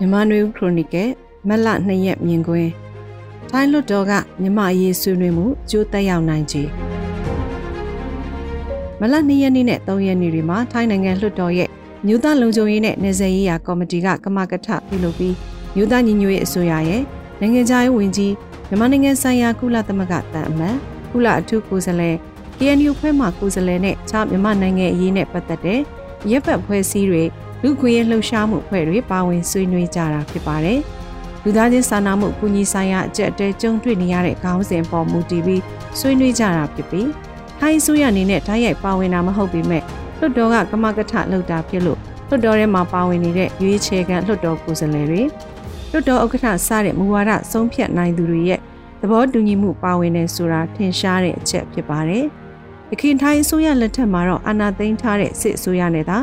မြန်မာနွေဦးခရိုနီကယ်မက်လ2ရက်မြင်ကွင်းထိုင်းလွတ်တော်ကမြမအရေးဆွေးနွေးမှုကြိုးတက်ရောက်နိုင်ခြင်းမလ2ရက်နေ့နဲ့3ရက်နေ့တွေမှာထိုင်းနိုင်ငံလွှတ်တော်ရဲ့မြို့သားလုံခြုံရေးနဲ့နေဆက်ရေးရာကော်မတီကကမကထပြုလုပ်ပြီးမြို့သားညီညွတ်ရေးအစိုးရရဲ့နိုင်ငံခြားရေးဝန်ကြီးမြန်မာနိုင်ငံဆိုင်ရာကုလသမဂ္ဂတန်အမတ်ကုလအထူးကိုယ်စားလှယ် KNU ဖွဲ့မှကိုယ်စားလှယ်နဲ့ခြားမြန်မာနိုင်ငံအရေးနဲ့ပတ်သက်တဲ့ရပ်ပတ်ဖွဲ့စည်းတွေ လူခွင့်ရလှုပ်ရှားမှုဖွဲ့တွေပါဝင်ဆွေးနွေးကြတာဖြစ်ပါတယ်။လူသားချင်းစာနာမှုကူညီဆိုင်ရာအကြက်အတဲကြုံတွေ့နေရတဲ့ခေါင်းစဉ်ပေါ်မူတည်ပြီးဆွေးနွေးကြတာဖြစ်ပြီးထိုင်းဆိုရအနေနဲ့ဓာတ်ရိုက်ပါဝင်တာမဟုတ်ပေမဲ့လွှတ်တော်ကကမကထလှုပ်တာဖြစ်လို့လွှတ်တော်ထဲမှာပါဝင်နေတဲ့ရွေးချယ်ခံလွှတ်တော်ကိုယ်စားလှယ်တွေလွှတ်တော်ဥက္ကဋ္ဌစတဲ့မူဝါဒဆုံးဖြတ်နိုင်သူတွေရဲ့သဘောတူညီမှုပါဝင်နေဆိုတာထင်ရှားတဲ့အချက်ဖြစ်ပါတယ်။ရခိုင်ထိုင်းအစိုးရလက်ထက်မှာတော့အာဏာသိမ်းထားတဲ့စစ်အစိုးရနဲ့သာ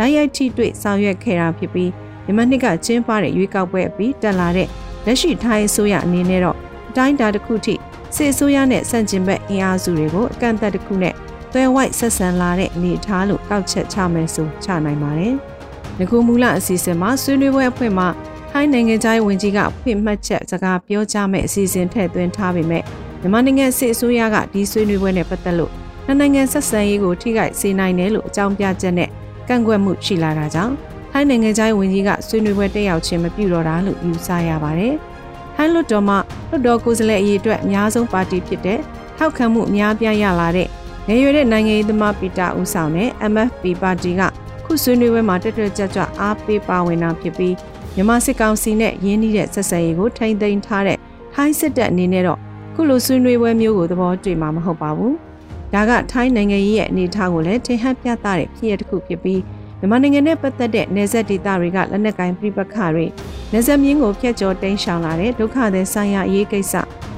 ဓာတ်ရိုက်ထိတွေ့ဆောင်ရွက်ခဲ့တာဖြစ်ပြီးမြန်မာနှစ်ကကျင်းပတဲ့ရွေးကောက်ပွဲအပြီးတက်လာတဲ့လက်ရှိထိုင်းအစိုးရအနေနဲ့တော့အတိုင်းအတာတစ်ခုထိစစ်အစိုးရနဲ့ဆန့်ကျင်ဘက်အင်အားစုတွေကိုအကန့်အသတ်တစ်ခုနဲ့သွဲဝိုက်ဆက်ဆံလာတဲ့အနေအထားလို့ကောက်ချက်ချမယ်ဆိုချနိုင်ပါတယ်။ငကူမူလအစီအစဉ်မှာဆွေးနွေးပွဲအဖွဲ့မှာထိုင်းနိုင်ငံသားဝင်ကြီးကဖွင့်မှတ်ချက်စကားပြောကြားမဲ့အစီအစဉ်ထည့်သွင်းထားပေမဲ့မြန်မာနိုင်ငံစစ်အစိုးရကဒီဆွေးနွေးပွဲနဲ့ပတ်သက်လို့နိုင်ငံဆက်ဆံရေးကိုထိခိုက်စေနိုင်တယ်လို့အကြောင်းပြချက်နဲ့ ကန့်ကွက်မှုရှိလာတာကြောင့်ထိုင်းနိုင်ငံသားဝင်ကြီးကဆွေးနွေးပွဲတက်ရောက်ခြင်းမပြုတော့တာလို့ယူဆရပါတယ်။ထိုင်းလွှတ်တော်မှလွှတ်တော်ကိုယ်စားလှယ်အရေးအတွက်အများဆုံးပါတီဖြစ်တဲ့ထောက်ခံမှုအများပြားရလာတဲ့ငယ်ရွယ်တဲ့နိုင်ငံရေးသမားပီတာဦးဆောင်တဲ့ MFP ပါတီကခုဆွေးနွေးပွဲမှာတက်တက်ကြွကြွအားပေးပါဝင်တာဖြစ်ပြီးမြန်မာစစ်ကောင်စီနဲ့ရင်းနှီးတဲ့ဆက်ဆံရေးကိုထိန်းသိမ်းထားတဲ့ထိုင်းစစ်တပ်အနေနဲ့တော့ခုလိုဆွေးနွေးပွဲမျိုးကိုသဘောတွေ့မှာမဟုတ်ပါဘူး။ ဒါကထိုင်းနိုင်ငံရေးရဲ့အနေအထားကိုလည်းထင်ဟပ်ပြသတဲ့ဖြစ်ရတစ်ခုဖြစ်ပြီးမြန်မာနိုင်ငံနဲ့ပတ်သက်တဲ့နေဆက်ဒေသတွေကလက်နက်ကိုင်ပြပခါတွေနေဆက်မြင်းကိုဖျက်ကျော်တိမ်းရှောင်လာတဲ့ဒုက္ခသည်ဆိုင်ရာအရေးကိစ္စ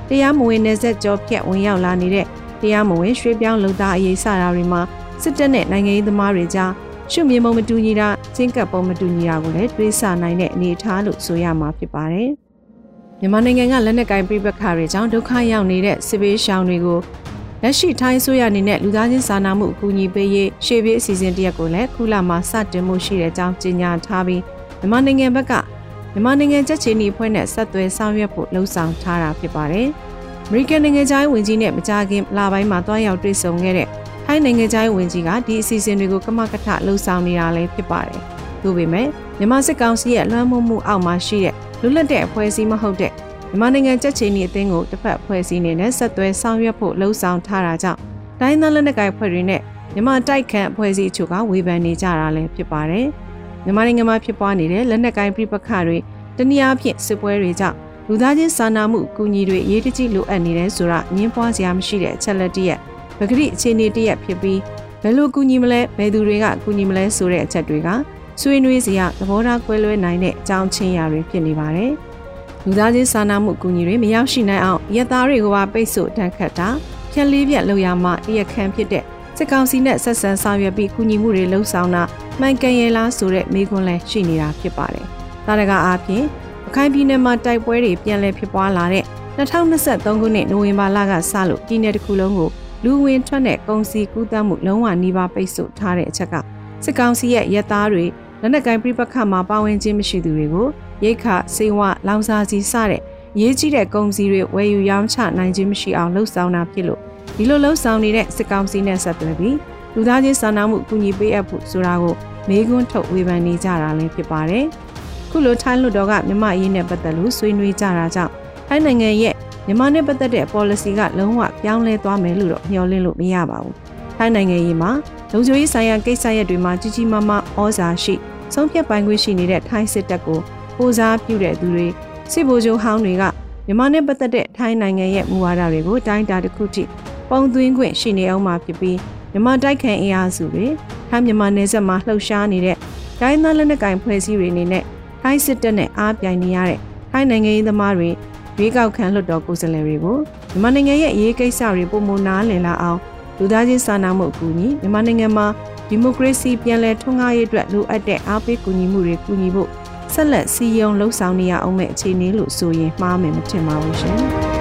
တရားမဝင်နေဆက်ကျော်ဖျက်ဝင်ရောက်လာနေတဲ့တရားမဝင်ရွှေ့ပြောင်းလုံသားအရေးစတာတွေမှာစစ်တပ်နဲ့နိုင်ငံရေးသမားတွေကြားရှုမြင်ပုံမတူညီတာချင်းကပ်ပုံမတူညီတာကိုလည်းတွေးဆနိုင်တဲ့အနေအထားလို့ဆိုရမှာဖြစ်ပါတယ်။မြန်မာနိုင်ငံကလက်နက်ကိုင်ပြပခါတွေကြောင့်ဒုက္ခရောက်နေတဲ့စစ်ဘေးရှောင်တွေကို လက်ရှိထိုင်းဆိုရအနေနဲ့လူသားချင်းစာနာမှုအကူအညီပေးရေးရှေ့ပြေးအစီအစဉ်တရက်ကိုလည်းခုလမှာစတင်မှုရှိတဲ့အကြောင်းကြေညာထားပြီးမြန်မာနိုင်ငံဘက်ကမြန်မာနိုင်ငံချက်ချီနီဖွဲ့နဲ့ဆက်သွယ်ဆောင်ရွက်ဖို့လှုံ့ဆော်ထားတာဖြစ်ပါတယ်။အမေရိကန်နိုင်ငံသားဝင်ကြီးနဲ့မကြာခင်လပိုင်းမှာတွားရောက်တွေ့ဆုံခဲ့တဲ့ထိုင်းနိုင်ငံသားဝင်ကြီးကဒီအစီအစဉ်တွေကိုကမကထလှုံ့ဆော်နေတာလည်းဖြစ်ပါတယ်။ဒါပေမဲ့မြန်မာစစ်ကောင်စီရဲ့လွှမ်းမိုးမှုအောက်မှာရှိတဲ့လူလက်တဲ့အဖွဲ့အစည်းမဟုတ်တဲ့ မြန်မာနိုင်ငံကြက်ချီနီအသင်းကိုတစ်ဖက်ဖွဲ့စည်းနေနဲ့ဆက်သွဲဆောင်ရွက်ဖို့လှုံ့ဆော်ထားတာကြောင့်တိုင်းသားလက်နက်ကိုင်ဖွဲ့တွေနဲ့မြန်မာတိုက်ခန့်အဖွဲ့အစည်းအချို့ကဝေဖန်နေကြတာလည်းဖြစ်ပါတယ်။မြန်မာနိုင်ငံမှာဖြစ်ပွားနေတဲ့လက်နက်ကိုင်ပြပခတွေတနည်းအားဖြင့်စစ်ပွဲတွေကြောင့်လူသားချင်းစာနာမှုအကူအညီတွေအရေးတကြီးလိုအပ်နေတယ်ဆိုတာညှင်းပွားစရာမရှိတဲ့အချက်လက်တည်းရဲ့ပဂရိအခြေအနေတည်းရဲ့ဖြစ်ပြီးဘယ်လိုကူညီမလဲဘယ်သူတွေကကူညီမလဲဆိုတဲ့အချက်တွေကဆွေးနွေးစရာသဘောထားကွဲလွဲနိုင်တဲ့အကြောင်းချင်းရာတွေဖြစ်နေပါတယ်။ လူသားချင်းစာနာမှုအကူအညီတွေမရောက်ရှိနိုင်အောင်ရသားတွေကိုပါပိတ်ဆို့တန်းခတ်တာဖြက်လေးပြက်လောက်ရမှတရခံဖြစ်တဲ့စစ်ကောင်စီနဲ့ဆက်ဆံဆောင်ရွက်ပြီးကူညီမှုတွေလှုံ့ဆော်တာမှန်ကန်ရလားဆိုတဲ့မေးခွန်းလည်းရှိနေတာဖြစ်ပါတယ်။ဒါတကအားဖြင့်အခိုင်ပြည်နယ်မှာတိုက်ပွဲတွေပြန်လည်ဖြစ်ပွားလာတဲ့2023ခုနှစ်နိုဝင်ဘာလကစလို့ပြည်내တစ်ခုလုံးကိုလူဝင်ထွက်တဲ့ကုန်စည်ကူးသန်းမှုလုံးဝနှီးပါပိတ်ဆို့ထားတဲ့အချက်ကစစ်ကောင်စီရဲ့ရဲသားတွေလက်နက်ကိုင်ပြပခတ်မှာပါဝင်ခြင်းမရှိသူတွေကို ရိတ်ခစေဝလောင်စာစီစတဲ့ရေးကြီးတဲ့ကုန်စည်တွေဝယ်ယူရောင်းချနိုင်ခြင်းမရှိအောင်လှုပ်ဆောင်တာဖြစ်လို့ဒီလိုလှုပ်ဆောင်နေတဲ့စစ်ကောင်စီနဲ့ဆက်သွယ်ပြီးလူသားချင်းစာနာမှုအကူအညီပေးအပ်ဖို့ဆိုတာကိုမေးခွန်းထုတ်ဝေဖန်နေကြတာလည်းဖြစ်ပါတယ်။ခုလိုထိုင်းလူတော်ကမြမအရေးနဲ့ပတ်သက်လို့ဆွေးနွေးကြတာကြောင့်ထိုင်းနိုင်ငံရဲ့မြန်မာနဲ့ပတ်သက်တဲ့ policy ကလုံးဝပြောင်းလဲသွားမယ်လို့တော့မျှော်လင့်လို့မရပါဘူး။ထိုင်းနိုင်ငံရေးမှာလုံခြုံရေးဆိုင်ရာကိစ္စရပ်တွေမှာကြီးကြီးမားမားဩဇာရှိဆုံးဖြတ်ပိုင်ခွင့်ရှိနေတဲ့ထိုင်းစစ်တပ်ကို ပိုစားပြုတဲ့သူတွေစစ်ဗိုလ်ချုပ်ဟောင်းတွေကမြန်မာနဲ့ပတ်သက်တဲ့ထိုင်းနိုင်ငံရဲ့မူဝါဒတွေကိုတိုင်းတာတစ်ခုထိပုံသွင်းခွင့်ရှိနေအောင်မှာဖြစ်ပြီးမြန်မာတိုက်ခိုင်အင်အားစုတွေထိုင်းမြန်မာနယ်စပ်မှာလှုပ်ရှားနေတဲ့ဒိုင်းသားလက်နက်ကိုင်ဖွဲ့စည်းတွေအနေနဲ့ထိုင်းစစ်တပ်နဲ့အားပြိုင်နေရတဲ့ထိုင်းနိုင်ငံရေးသမားတွေရွေးကောက်ခံလွှတ်တော်ကိုယ်စားလှယ်တွေကိုမြန်မာနိုင်ငံရဲ့အရေးကိစ္စတွေပုံမနားလည်လာအောင်လူသားချင်းစာနာမှုအကူအညီမြန်မာနိုင်ငံမှာဒီမိုကရေစီပြန်လည်ထွန်းကားရေးအတွက်လိုအပ်တဲ့အားပေးကူညီမှုတွေကူညီဖို့ ဆက်လက်စီယုံလှုပ်ဆောင်နေရအောင်မဲ့အခြေအနေလို့ဆိုရင်မှားမယ်မထင်ပါဘူးရှင်။